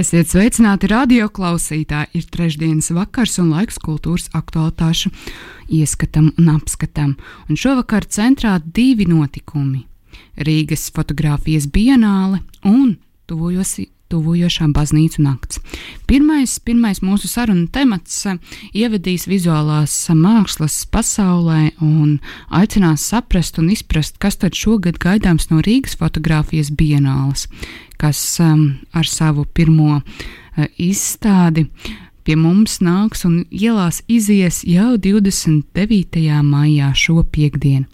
Esiet sveicināti radio klausītāji. Ir trešdienas vakars un laiks kultūras aktualitāšu ieskatam un apskatam. Un šovakar centrā divi notikumi - Rīgas fotografijas bienāle un tuvojosi tuvojošā baznīcu nakts. Pirmais, pirmais mūsu sarunu temats eh, ievedīs vizuālās mākslas pasaulē un aicinās saprast un izprast, kas tad šogad gaidāms no Rīgas fotografijas bienāles, kas um, ar savu pirmo uh, izstādi pie mums nāks un ielās izies jau 29. maijā šo piekdienu.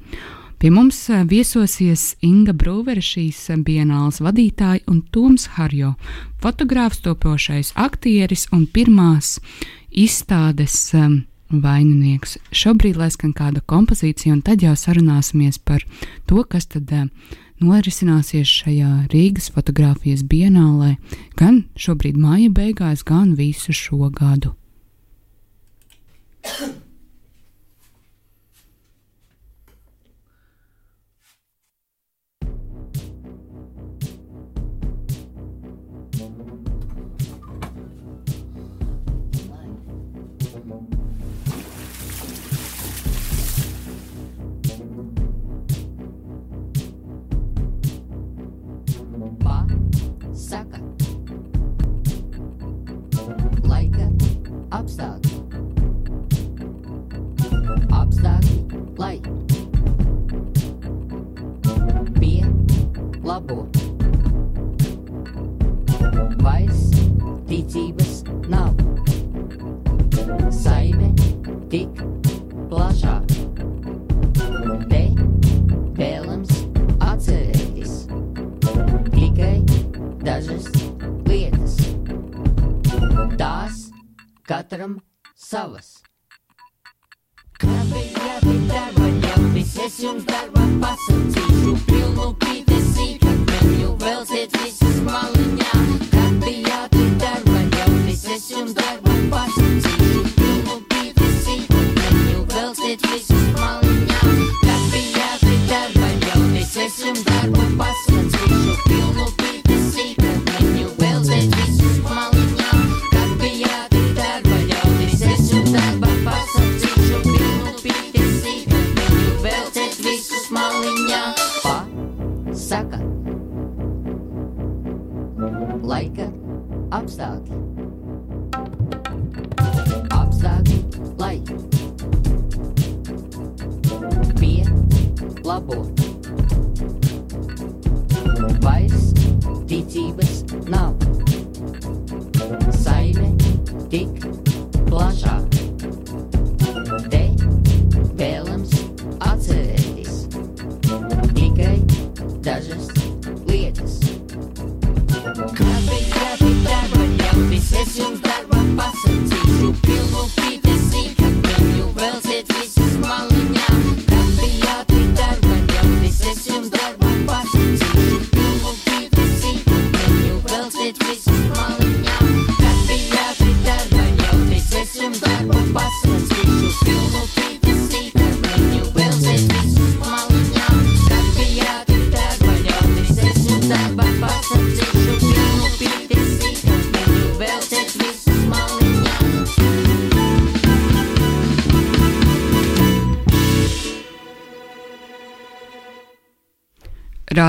Pie mums eh, viesosies Inga Brūvere, šīs eh, bienāles vadītāja, un Toms Harjo, fotogrāfs, topošais aktieris un pirmās izstādes um, vaininieks. Šobrīd lai skan kāda kompozīcija, un tad jau sarunāsimies par to, kas tad norisināsies šajā Rīgas fotografijas bienālē, gan šobrīd māja beigās, gan visu šo gadu. assumes that rapacity. Jubilo be the secret manuals. It is viņa pasaka. Laika apstākļi.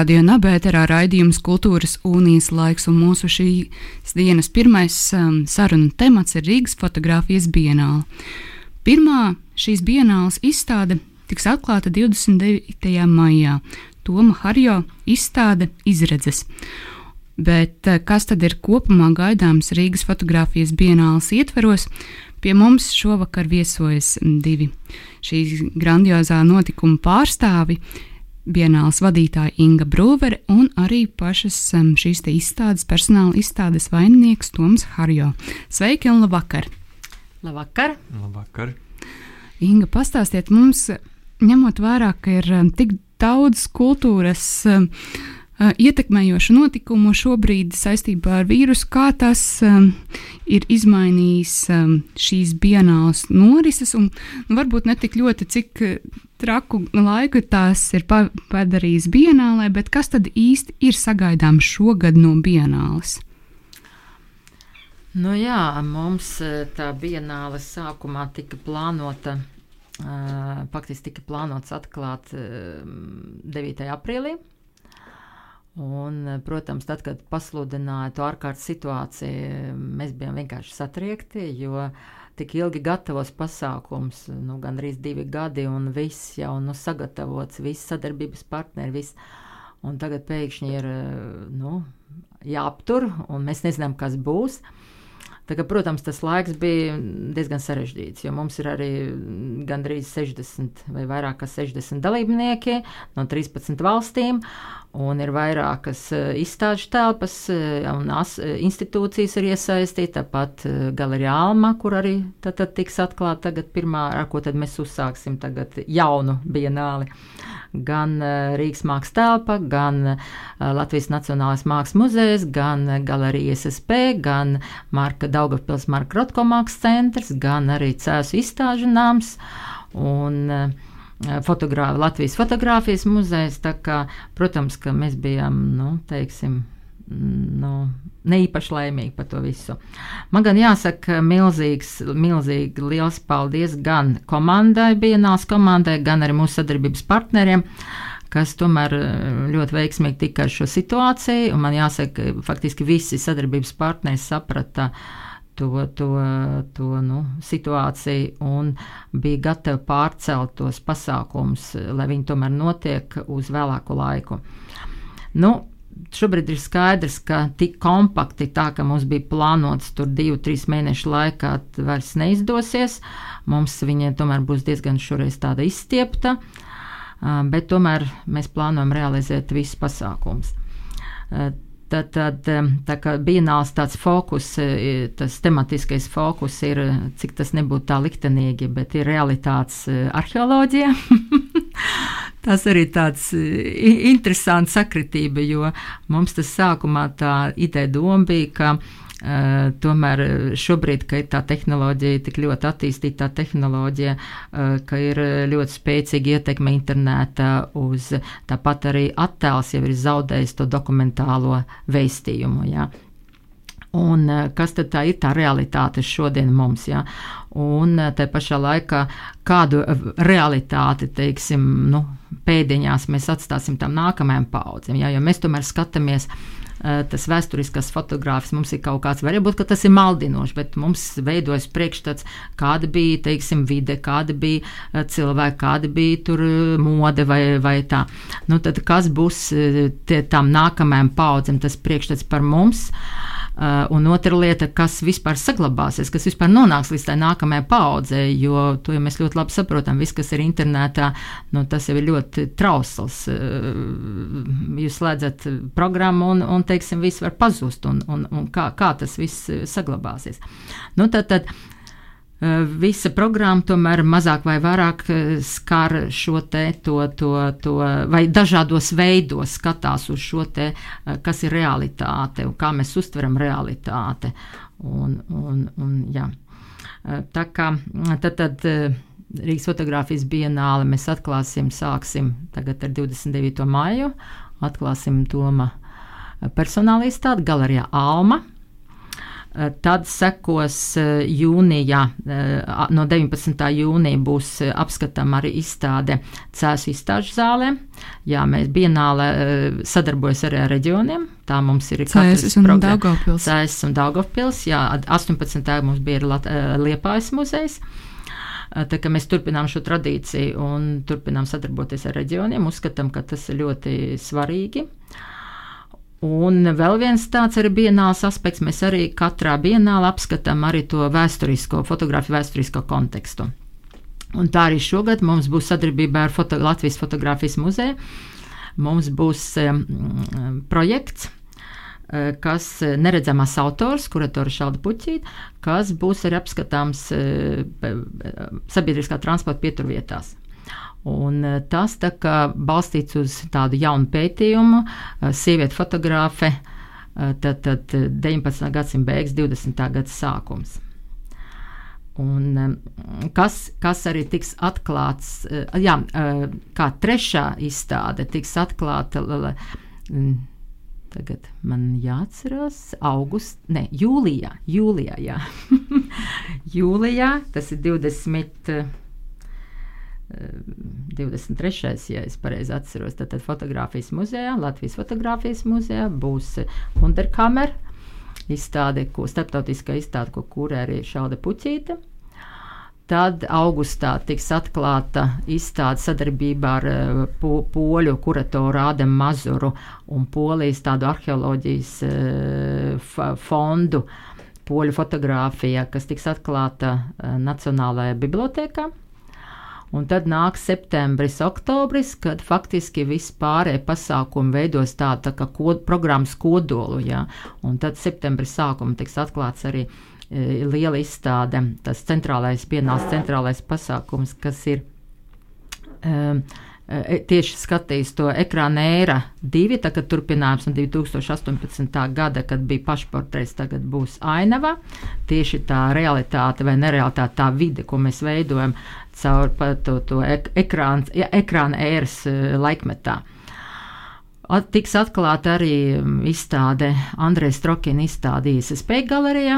Radio Nabērā raidījums Kultūras unijas laiks, un mūsu šīs dienas pirmais um, sarunu temats ir Rīgas fotografijas bienāla. Pirmā šīs bienāles izstāde tiks atklāta 29. maijā. Toma Harjo izstāde izredzes. Bet uh, kas tad ir kopumā gaidāms Rīgas fotografijas bienāles ietveros? Pie mums šovakar viesojas divi šīs grandiozā notikuma pārstāvi Bienālas vadītāja Inga Brūvere un arī pašas um, šīs izstādes personāla izstādes vaininieks Toms Harjo. Sveiki un labvakar! Labvakar! Labvakar! Inga, pastāstiet mums, ņemot vērā, ka ir um, tik daudz kultūras um, uh, ietekmējošu notikumu šobrīd saistībā ar vīrusu, kā tas um, ir izmainījis um, šīs bienālas norises, un nu, varbūt ne tik ļoti, cik traku laiku tās ir pa padarījis bienālē, bet kas tad īsti ir sagaidāms šogad no bienāles? Nu jā, mums tā bienāle sākumā tika plānota faktiski tika plānots atklāt 9. aprīlī. Un, protams, tad, kad pasludināja to ārkārtas situāciju, mēs bijām vienkārši satriekti, jo tik ilgi gatavos pasākums, nu, gandrīz divi gadi, un viss jau nu, sagatavots, viss sadarbības partneri, viss. Un tagad pēkšņi ir nu, jāaptur, un mēs nezinām, kas būs. Uh, Kā, protams, tas laiks bija diezgan sarežģīts, jo mums ir arī gandrīz 60 vai vairāk kā 60 dalībnieki no 13 valstīm, un ir vairākas eh, izstāžu telpas eh, un eh, institūcijas ir iesaistīta, tāpat Galerija Alma, kur arī tad, tad tiks atklāta tagad pirmā, ar ko mēs uzsāksim tagad jaunu bienāli gan Rīgas mākslas telpa, gan Latvijas Nacionālais mākslas muzejs, gan eh, Galerija SSP, gan Marka Daugavpils Marka Rotko mākslas centrs, gan arī Cēsu izstāžu nams. Un fotogrā, Latvijas fotografijas muzejs. Kā, protams, ka mēs bijām, nu, teiksim, nu, ne īpaši laimīgi par to visu. Man gan jāsaka, milzīgs, milzīgi liels paldies gan komandai, Bienāls komandai, gan arī mūsu sadarbības partneriem kas tomēr eh, ļoti veiksmīgi tika ar šo situāciju. Man jāsaka, faktiski visi sadarbības partneri saprata to, to, to nu, situāciju un bija gatavi pārcelt tos pasākumus, lai viņi tomēr notiek uz vēlāku laiku. Nu, šobrīd ir skaidrs, ka tik kompakti tā, ka mums bija plānots tur divu, trīs mēnešu laikā, vairs neizdosies. Mums viņa tomēr būs diezgan šoreiz tāda izstiepta, bet tomēr mēs plānojam realizēt visus pasākumus. Tad, tad tā bienāls tāds fokus, tas tematiskais fokus ir, cik tas nebūtu tā liktenīgi, bet ir realitātes arheoloģija. Tas arī tāds interesants sakritība, jo mums tas sākumā tā ideja doma bija, ka tomēr šobrīd, kad tā tehnoloģija, tik ļoti attīstīta tehnoloģija, uh, ka ir ļoti spēcīga ietekme internetā uz tāpat arī attēls jau ir zaudējis to dokumentālo veistījumu. Jā. Un kas tad tā ir tā realitāte šodien mums? Ja? Un te pašā laikā kādu realitāti, teiksim, nu, pēdiņās mēs atstāsim tam nākamajam paudzēm. Ja? Jo mēs tomēr skatāmies uh, tas vēsturiskās fotogrāfijas mums ir kaut kāds, varbūt tas ir maldinoši, bet mums veidojas priekšstats, kāda bija, teiksim, vide, kāda bija uh, cilvēki, kāda bija tur uh, mode vai, vai tā. Nu, tad kas būs tie, tām nākamajām paudzēm, tas priekšstats par mums? Uh, un otra lieta, kas vispār saglabāsies, kas vispār nonāks līdz tai nākamajai paudzei, jo to jau mēs ļoti labi saprotam. Viss, kas ir internetā, nu, tas jau ir ļoti trausls. Uh, jūs slēdzat programmu un, un teiksim, viss var pazust, un, un, un kā, kā tas viss saglabāsies. Nu, tad, tad, Eh, visa programma tomēr mazāk vai vairāk eh, skar šo te, to, to, to, vai dažādos veidos skatās uz šo te, eh, kas ir realitāte un kā mēs uztveram realitāti. Un, un, un, jā. Tā kā tad, tad Rīgas fotografijas bienāli mēs atklāsim, sāksim tagad ar 29. maiju, atklāsim Toma personāla izstādi galerijā Alma Eh, tad sekos eh, jūnijā, eh, no 19. jūnija būs apskatāma arī izstāde Cēsu izstāžu zālē. Jā, mēs bienālē sadarbojas arī ar reģioniem. Tā mums ir Cēsis un Daugavpils. Cēsis un Daugavpils, jā, 18. mums bija Liepājas muzejs. Tā kā mēs turpinām šo tradīciju un turpinām sadarboties ar reģioniem, uzskatām, ka tas ir ļoti svarīgi. Uh, Un vēl viens tāds arī bienāls aspekts, mēs arī katrā bienālā apskatām arī to vēsturisko, fotografiju vēsturisko kontekstu. Un tā arī šogad mums būs sadarbība ar foto, Latvijas fotografijas muzeju. mums būs um, projekts kas neredzamās autors, kuratora Šalda Puķīta, kas būs arī apskatāms sabiedriskā transporta pieturvietās. Un tas tā kā balstīts uz tādu jaunu pētījumu, sieviete fotogrāfe, tad, tad 19. gadsimta beigas, 20. gada sākums. Un, kas, kas arī tiks atklāts, jā, kā trešā izstāde tiks atklāta Tagad man jāatcerās, august, ne, jūlijā, jūlijā, jā. jūlijā, tas ir 20. 23. ja es pareizi atceros, tad, tad fotografijas muzejā, Latvijas fotografijas muzejā būs Underkamera izstāde, ko starptautiskā izstāde, ko kurē arī Šauda Puķīte. Tad augustā tiks atklāta izstāde sadarbībā ar uh, po, poļu kuratoru Ādemu Mazuru un Polijas tādu arheoloģijas uh, fondu poļu fotografija, kas tiks atklāta Nacionālajā bibliotēkā. Un tad nāks septembris, oktobris, kad faktiski viss pārējie pasākumi veidos tādu tā kā kod, programmas kodolu. Ja? Un tad septembris sākumā tiks atklāts arī E, liela izstāde, tas centrālais, pienāks centrālais pasākums, kas ir um, tieši skatījis to ekrāna ēra divi, tagad turpinājums no 2018. gada, kad bija pašportrets, tagad būs ainava. Tieši tā realitāte vai nerealitāte, tā vide, ko mēs veidojam caur to, to ekrāna, ekrāna ēras laikmetā. At, tiks atklāta arī mm, izstāde Andrēs Strokina izstādījis Spēku galerijā,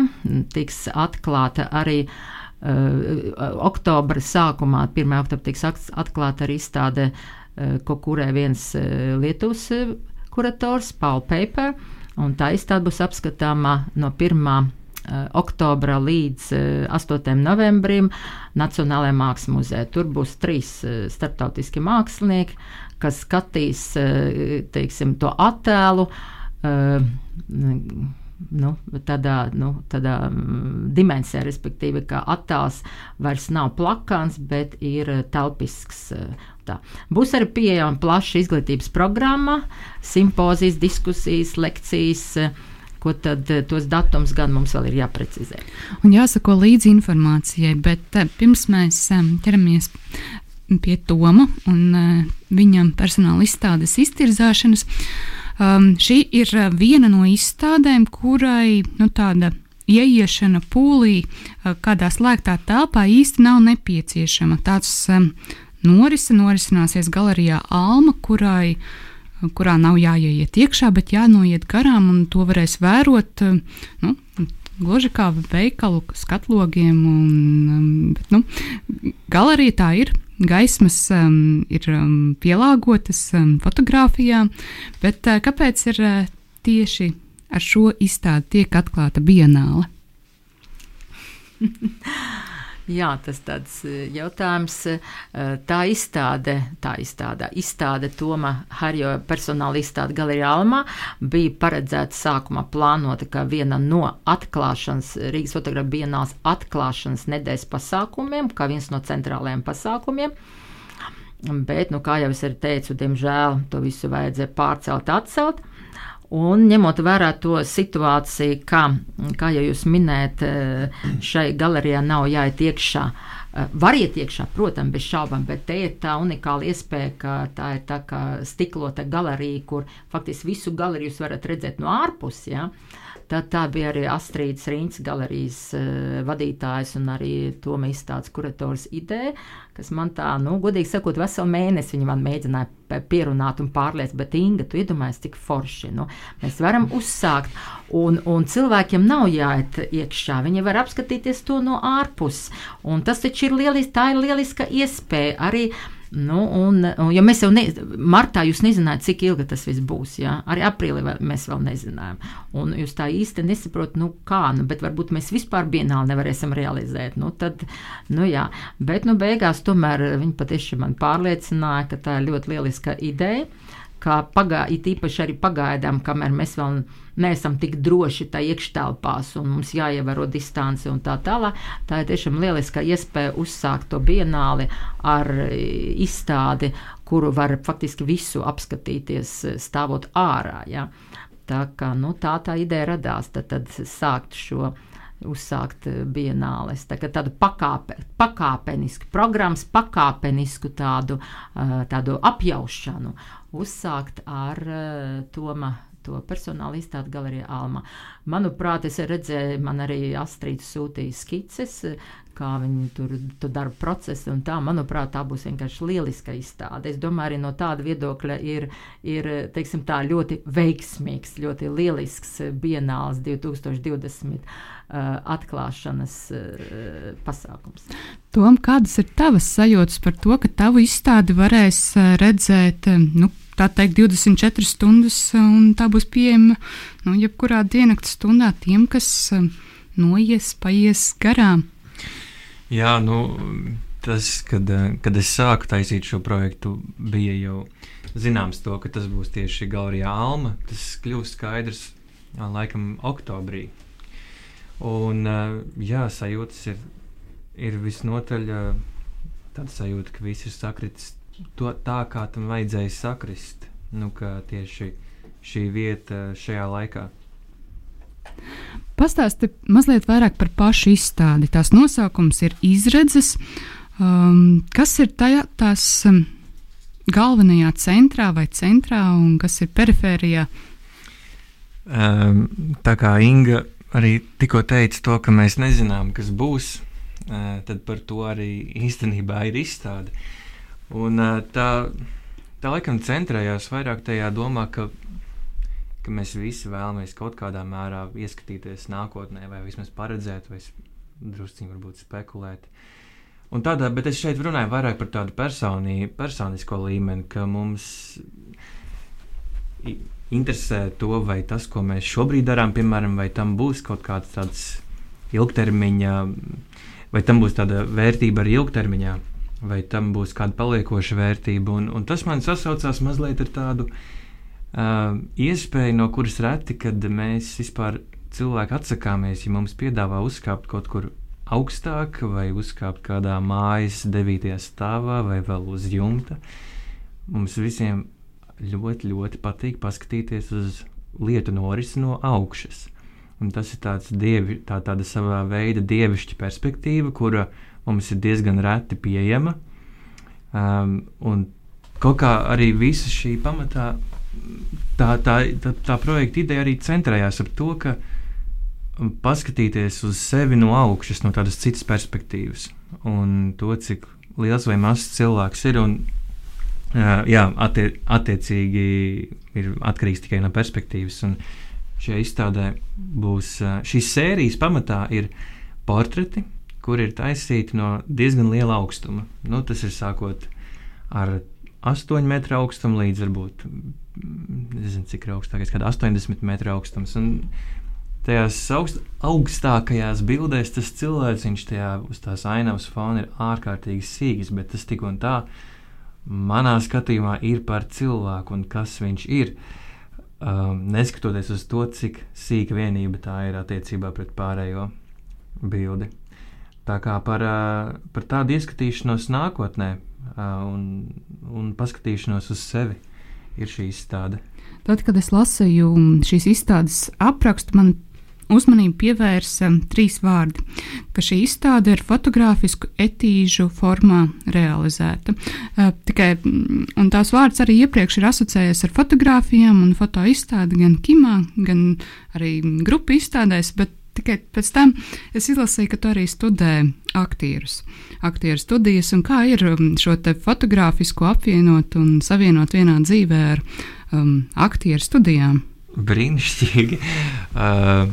tiks atklāta arī uh, oktobra sākumā, 1. oktobrā tiks atklāta arī izstāde, uh, ko kurē viens Lietuvas kurators, Paul Paper, un tā izstāde būs apskatāma no 1 oktobra līdz 8. novembrim Nacionālajā mākslas muzejā. Tur būs trīs starptautiski mākslinieki, kas skatīs eh, teiksim, to attēlu. Uh, nu, tādā, nu, tādā mm, dimensijā, respektīvi, ka attēls vairs nav plakans, bet ir telpisks. Eh, tā. Būs arī pieejama plaša izglītības programma, simpozijas, diskusijas, lekcijas. Ko tad tos datums gan mums vēl ir jāprecizē? Un jāsako līdzi informācijai, bet pirms mēs ķeramies pie Toma un uh, viņam personāla izstādes iztirzāšanas. Um, šī ir uh, viena no izstādēm, kurai nu, tāda ieiešana pūlī uh, kādā slēgtā telpā īsti nav nepieciešama. Tāds um, norise norisināsies galerijā Alma, kurai kurā nav jāiet iekšā, bet jānoiet garām, un to varēs vērot nu, gluži kā veikalu skatlogiem. Un, um, bet, nu, galerija tā ir gaismas um, ir um, pielāgotas um, fotografijām, bet uh, kāpēc ir uh, tieši ar šo izstādi tiek atklāta bienāla? Jā, tas tāds e, jautājums. E, tā izstāde, tā izstāde, izstāde Toma Harjo personāla izstāde Galerijā Almā bija paredzēta sākumā plānota kā viena no atklāšanas, Rīgas fotografija bienāls atklāšanas nedēļas pasākumiem, kā viens no centrālajiem pasākumiem. Bet, nu, kā jau es arī teicu, diemžēl to visu vajadzēja pārcelt, atcelt. Un ņemot vērā to situāciju, kā, kā jau jūs minējat, eh, šai galerijā nav jāiet iekšā. Eh, var iet iekšā, protams, bez šaubām, bet te ir tā unikāla iespēja, ka tā ir tā kā stiklota galerija, kur faktiski visu galeriju jūs varat redzēt no ārpuses. Ja? Tad tā bija arī Astrīdas Rīns galerijas uh, vadītājs un arī Toma izstādes kurators ideja, kas man tā, nu, godīgi sakot, veselu mēnesi viņa man mēģināja pierunāt un pārliecēt, bet Inga, tu iedomājies, cik forši, nu, mēs varam uzsākt, un, un cilvēkiem nav jāiet iekšā, viņi var apskatīties to no ārpus, un tas taču ir lieliski, tā ir lieliska iespēja arī Nu, un, un, ja mēs jau ne, martā jūs nezinājāt, cik ilgi tas viss būs, ja? arī aprīlī vēl, mēs vēl nezinājām. Un jūs tā īsti nesaprotat, nu kā, nu, bet varbūt mēs vispār bienāli nevarēsim realizēt. Nu, tad, nu jā, bet nu beigās tomēr viņi patiešām man pārliecināja, ka tā ir ļoti lieliska ideja. ka pagā, it īpaši arī pagaidām, kamēr mēs vēl neesam tik droši tajā iekštelpās un mums jāievēro distance un tā tālāk, tā ir tiešām lieliska iespēja uzsākt to bienāli ar izstādi, kuru var faktiski visu apskatīties stāvot ārā. Ja. Tā, kā, nu, tā tā ideja radās, tad, tad sākt šo uzsākt eh, bienāles. Tā tādu pakāpe, pakāpenisku programmas, pakāpenisku tādu, tādu apjaušanu uzsākt ar Toma. To personāla izstāde galerijā Alma. Manuprāt, es redzēju, man arī Astrīds sūtīja skices, kā viņi tur, tur dara procesu. Tā, manuprāt, tā būs vienkārši lieliska izstāde. Es domāju, arī no tāda viedokļa ir, ir teiksim, tā, ļoti veiksmīgs, ļoti lielisks bienāls 2020 Uh, atklāšanas uh, pasākums. Tom, kādas ir tavas sajūtas par to, ka tavu izstādi varēs redzēt, nu, tā teikt, 24 stundas, un tā būs pieejama, nu, jebkurā diennakts stundā tiem, kas noies, paies garām? Jā, nu, tas, kad, kad es sāku taisīt šo projektu, bija jau zināms to, ka tas būs tieši Galerijā Alma. Tas kļūst skaidrs laikam oktobrī. Un, eh, jā, sajūtas ir, ir visnotaļ eh, tāda sajūta, ka viss ir sakritis to, tā, kā tam vajadzēja sakrist. Nu, tieši šī vieta šajā laikā. Pastāsti mazliet vairāk par pašu izstādi. Tās nosaukums ir izredzes. Um, kas ir tajā, tās um, galvenajā centrā vai centrā un kas ir perifērijā? Um, tā kā Inga arī tikko teica to, ka mēs nezinām, kas būs, tad par to arī īstenībā ir izstāde. Un tā, tā laikam centrējās vairāk tajā domā, ka, ka mēs visi vēlamies kaut kādā mērā ieskatīties nākotnē, vai vismaz paredzēt, vai drusciņi varbūt spekulēt. Un tādā, bet es šeit runāju vairāk par tādu personī, personisko līmeni, ka mums interesē to, vai tas, ko mēs šobrīd darām, piemēram, vai tam būs kaut kāds tāds ilgtermiņa, vai tam būs tāda vērtība arī ilgtermiņā, vai tam būs kāda paliekoša vērtība. Un, un tas man sasaucās mazliet ar tādu uh, iespēju, no kuras reti, kad mēs vispār cilvēki atsakāmies, ja mums piedāvā uzkāpt kaut kur augstāk, vai uzkāpt kādā mājas devītajā stāvā, vai vēl uz jumta. Mums visiem ļoti, ļoti patīk paskatīties uz lietu norisi no augšas. Un tas ir tāds dievi, tā, tāda savā veida dievišķa perspektīva, kura mums ir diezgan reti pieejama. Um, kaut kā arī visa šī pamatā, tā, tā, tā, tā projekta ideja arī centrējās ap to, ka paskatīties uz sevi no augšas, no tādas citas perspektīvas, un to, cik liels vai mazs cilvēks ir. Un jā, attie, attiecīgi ir atkarīgs tikai no perspektīvas. Un šajā izstādē būs šīs sērijas pamatā ir portreti, kur ir taisīti no diezgan liela augstuma. Nu, tas ir sākot ar 8 metru augstumu līdz varbūt nezinu, cik ir augstākais, kāda 80 metru augstums. Un tajās augst, augstākajās bildēs tas cilvēks, viņš tajā uz tās ainavas fona ir ārkārtīgi sīgs, bet tas tik un tā manā skatījumā ir par cilvēku un kas viņš ir. Um, neskatoties uz to, cik sīka vienība tā ir attiecībā pret pārējo bildi. Tā kā par, par tādu ieskatīšanos nākotnē un, un paskatīšanos uz sevi ir šī izstāde. Tad, kad es lasīju šīs izstādes aprakstu, man uzmanību pievērsa trīs vārdi, ka šī izstāde ir fotografisku etīžu formā realizēta. Uh, tikai, tās vārds arī iepriekš ir asociējies ar fotografijām un fotoizstādi gan Kimā, gan arī grupu izstādēs, bet tikai pēc tam es izlasīju, ka tu arī studē aktierus, aktieru studijas, un kā ir šo fotografisku apvienot un savienot vienā dzīvē ar um, aktieru studijām. Brīnišķīgi. Uh,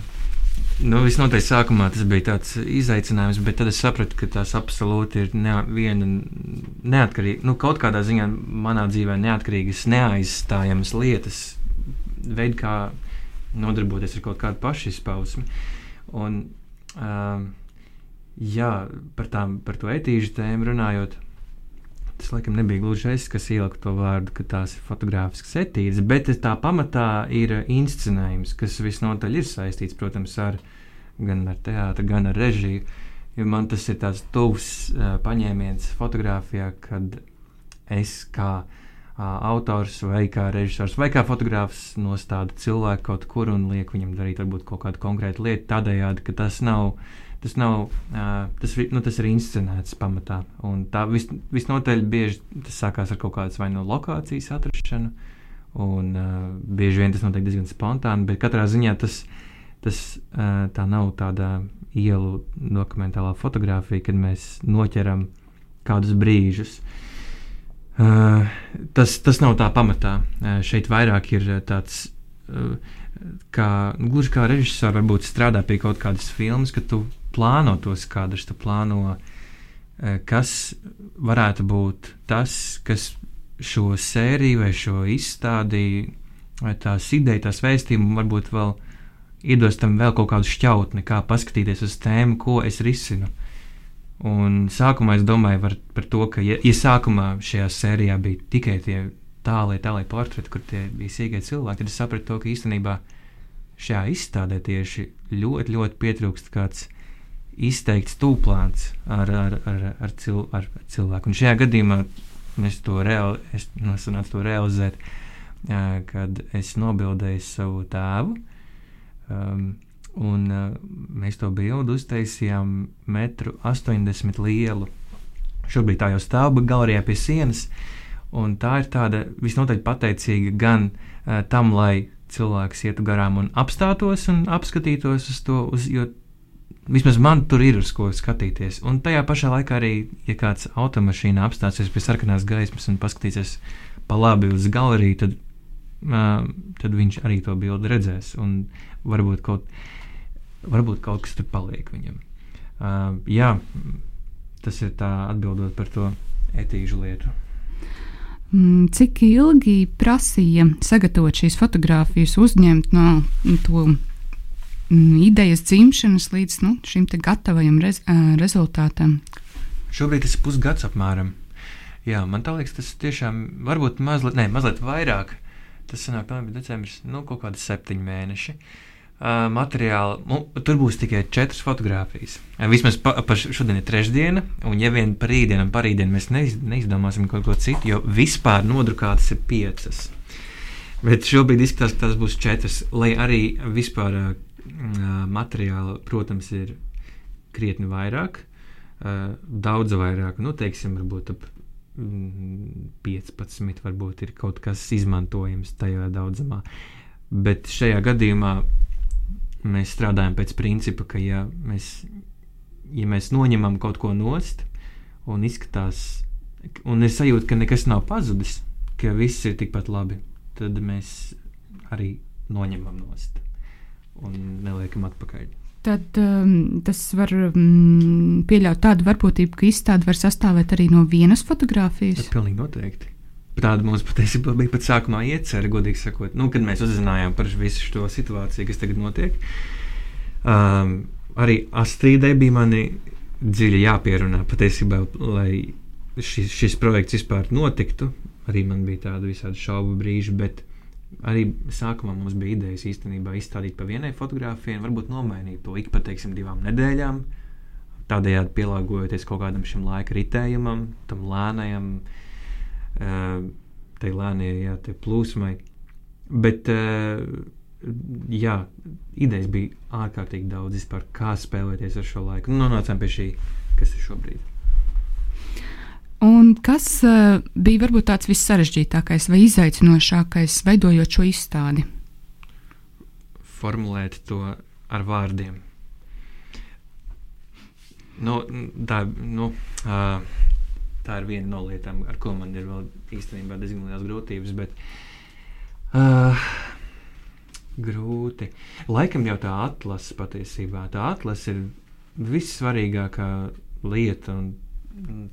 Nu, visnotaļ sākumā tas bija tāds izaicinājums, bet tad es sapratu, ka tās absolūti ir ne, viena neatkarīga, nu, kaut kādā ziņā manā dzīvē neatkarīgas, neaizstājamas lietas, veidi, kā nodarboties ar kaut kādu pašizpausmi. Un, uh, jā, par, tām, par to etīžu tēmu runājot, Tas laikam nebija gluži es, kas ielika to vārdu, ka tās ir fotogrāfiskas etīdes, bet tā pamatā ir inscenējums, kas visnotaļ ir saistīts, protams, ar gan ar teātru, gan ar režiju. Jo man tas ir tāds tuvs uh, paņēmiens fotografijā, kad es kā uh, autors vai kā režisors vai kā fotogrāfs nostādu cilvēku kaut kur un lieku viņam darīt varbūt kaut kādu konkrētu lietu tādējādi, ka tas nav tas nav, uh, tas, nu, tas ir inscenēts pamatā. Un tā vis, visnotaļ bieži tas sākās ar kaut kādas vai no lokācijas atrašanu, un uh, bieži vien tas notiek diezgan spontāni, bet katrā ziņā tas, tas uh, tā nav tāda ielu dokumentālā fotografija, kad mēs noķeram kādus brīžus. Uh, tas, tas nav tā pamatā. Uh, šeit vairāk ir tāds, uh, kā, gluži kā režisors, varbūt strādā pie kaut kādas filmas, ka tu plāno tos kadrus, tu plāno, kas varētu būt tas, kas šo sēriju vai šo izstādi vai tās idejas, tās vēstījumu varbūt vēl iedos tam vēl kaut kādu šķautni, kā paskatīties uz tēmu, ko es risinu. Un sākumā es domāju par, to, ka, ja, ja sākumā šajā sērijā bija tikai tie tālie, tālie portreti, kur tie bija sīkie cilvēki, tad es sapratu to, ka īstenībā šajā izstādē tieši ļoti, ļoti pietrūkst kāds izteikts tūplāns ar, ar, ar, ar, cil, ar cilvēku. Un šajā gadījumā es to, reali, es, nu, to realizēt, uh, kad es nobildēju savu tēvu. Um, un uh, mēs to bildi uztaisījām metru 80 lielu. Šobrīd tā jau stāv galerijā pie sienas, tā ir tāda visnotaļ pateicīga gan uh, tam, lai cilvēks ietu garām un apstātos un apskatītos uz to, uz, jo Vismaz man tur ir uz ko skatīties. Un tajā pašā laikā arī, ja kāds automašīnā apstāsies pie sarkanās gaismas un paskatīsies pa labi uz galeriju, tad, uh, tad viņš arī to bildi redzēs. Un varbūt kaut, varbūt kaut kas tur paliek viņam. Uh, jā, tas ir tā atbildot par to etīžu lietu. Mm, cik ilgi prasīja sagatavot šīs fotogrāfijas, uzņemt no to Mm, idejas dzimšanas līdz nu, šim gatavajam rez, rezultātam? Šobrīd tas ir pusgads apmēram. Jā, man liekas, tas tiešām varbūt mazliet, ne, mazliet vairāk. Tas sanāk, ka decembris, nu, kaut kādi septiņi mēneši. Uh, materiāli, nu, tur būs tikai četras fotogrāfijas. Uh, vismaz pa, pa šodien ir trešdiena, un ja vien par rītdienu un parītdienu mēs neiz, neizdomāsim kaut ko citu, jo vispār nodrukātas ir piecas. Bet šobrīd izskatās, ka tas būs četras, lai arī vispār uh, materiāla, protams, ir krietni vairāk, daudz vairāk, nu, teiksim, varbūt ap 15, mm, varbūt ir kaut kas izmantojams tajā daudzumā. Bet šajā gadījumā mēs strādājam pēc principa, ka ja mēs, ja mēs noņemam kaut ko nost un izskatās, un ir sajūta, ka nekas nav pazudis, ka viss ir tikpat labi, tad mēs arī noņemam nost un neliekam atpakaļ. Tad um, tas var um, pieļaut tādu varbūtību, ka izstāde var sastāvēt arī no vienas fotografijas. Tas pilnīgi noteikti. Tāda mums patiesībā bija pat sākumā iecerēta, godīgi sakot, nu, kad mēs uzzinājām par visu šo situāciju, kas tagad notiek. Um, arī Astrīdai bija mani dziļi jāpierunā patiesībā, lai šis, šis projekts vispār notiktu. Arī man bija tāda visādi šaubu brīži, bet arī sākumā mums bija idejas īstenībā izstādīt pa vienai fotografijai, varbūt nomainīt to ik pa teiksim, divām nedēļām. Tādējādi pielāgojoties kaut kādam šim laika ritējumam, tam lēnajam, uh, tai lēnajai, jā, tai plūsmai. Bet, uh, jā, idejas bija ārkārtīgi daudz vispār, kā spēlēties ar šo laiku. Nu, nonācām pie šī, kas ir šobrīd. Un kas uh, bija varbūt tāds vissarežģītākais vai izaicinošākais veidojot šo izstādi? Formulēt to ar vārdiem. Nu, tā, nu, uh, tā ir viena no lietām, ar ko man ir vēl īstenībā diezgan liels grūtības. Bet, uh, grūti. Laikam jau tā atlase patiesībā. Tā atlase ir vissvarīgākā lieta.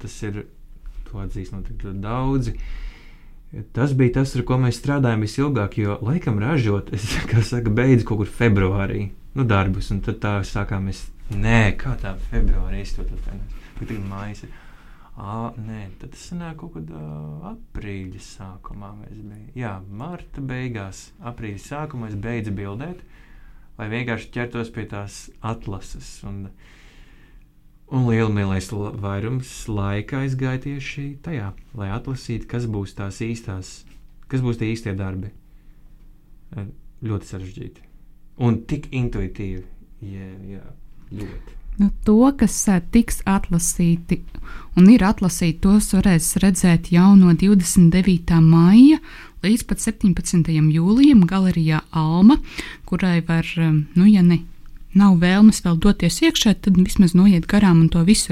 Tas ir to atzīst noteikti daudzi. Tas bija tas, ar ko mēs strādājām visilgāk, jo laikam ražot, es saku, beidzu kaut kur februārī nu, darbus, un tad tā sākām mēs, nē, kā tā februārī es to tādu tagad mājas. À, nē, tad tas sanāk kaut kad uh, aprīļa sākumā. Jā, marta beigās, aprīļa sākumā es beidzu bildēt, lai vienkārši ķertos pie tās atlases. Un, un lielākais vairums laika aizgāja tieši tajā, lai atlasītu, kas būs tās īstās, kas būs tie īstie darbi. Ļoti sarežģīti un tik intuitīvi. Jā, jā ļoti. Nu, to, kas tiks atlasīti un ir atlasīti, tos varēs redzēt jau no 29. maija līdz 17. jūlijam galerijā Alma, kurai var, nu, ja ne nav vēlmes vēl doties iekšā, tad vismaz noiet garām un to visu redzēt.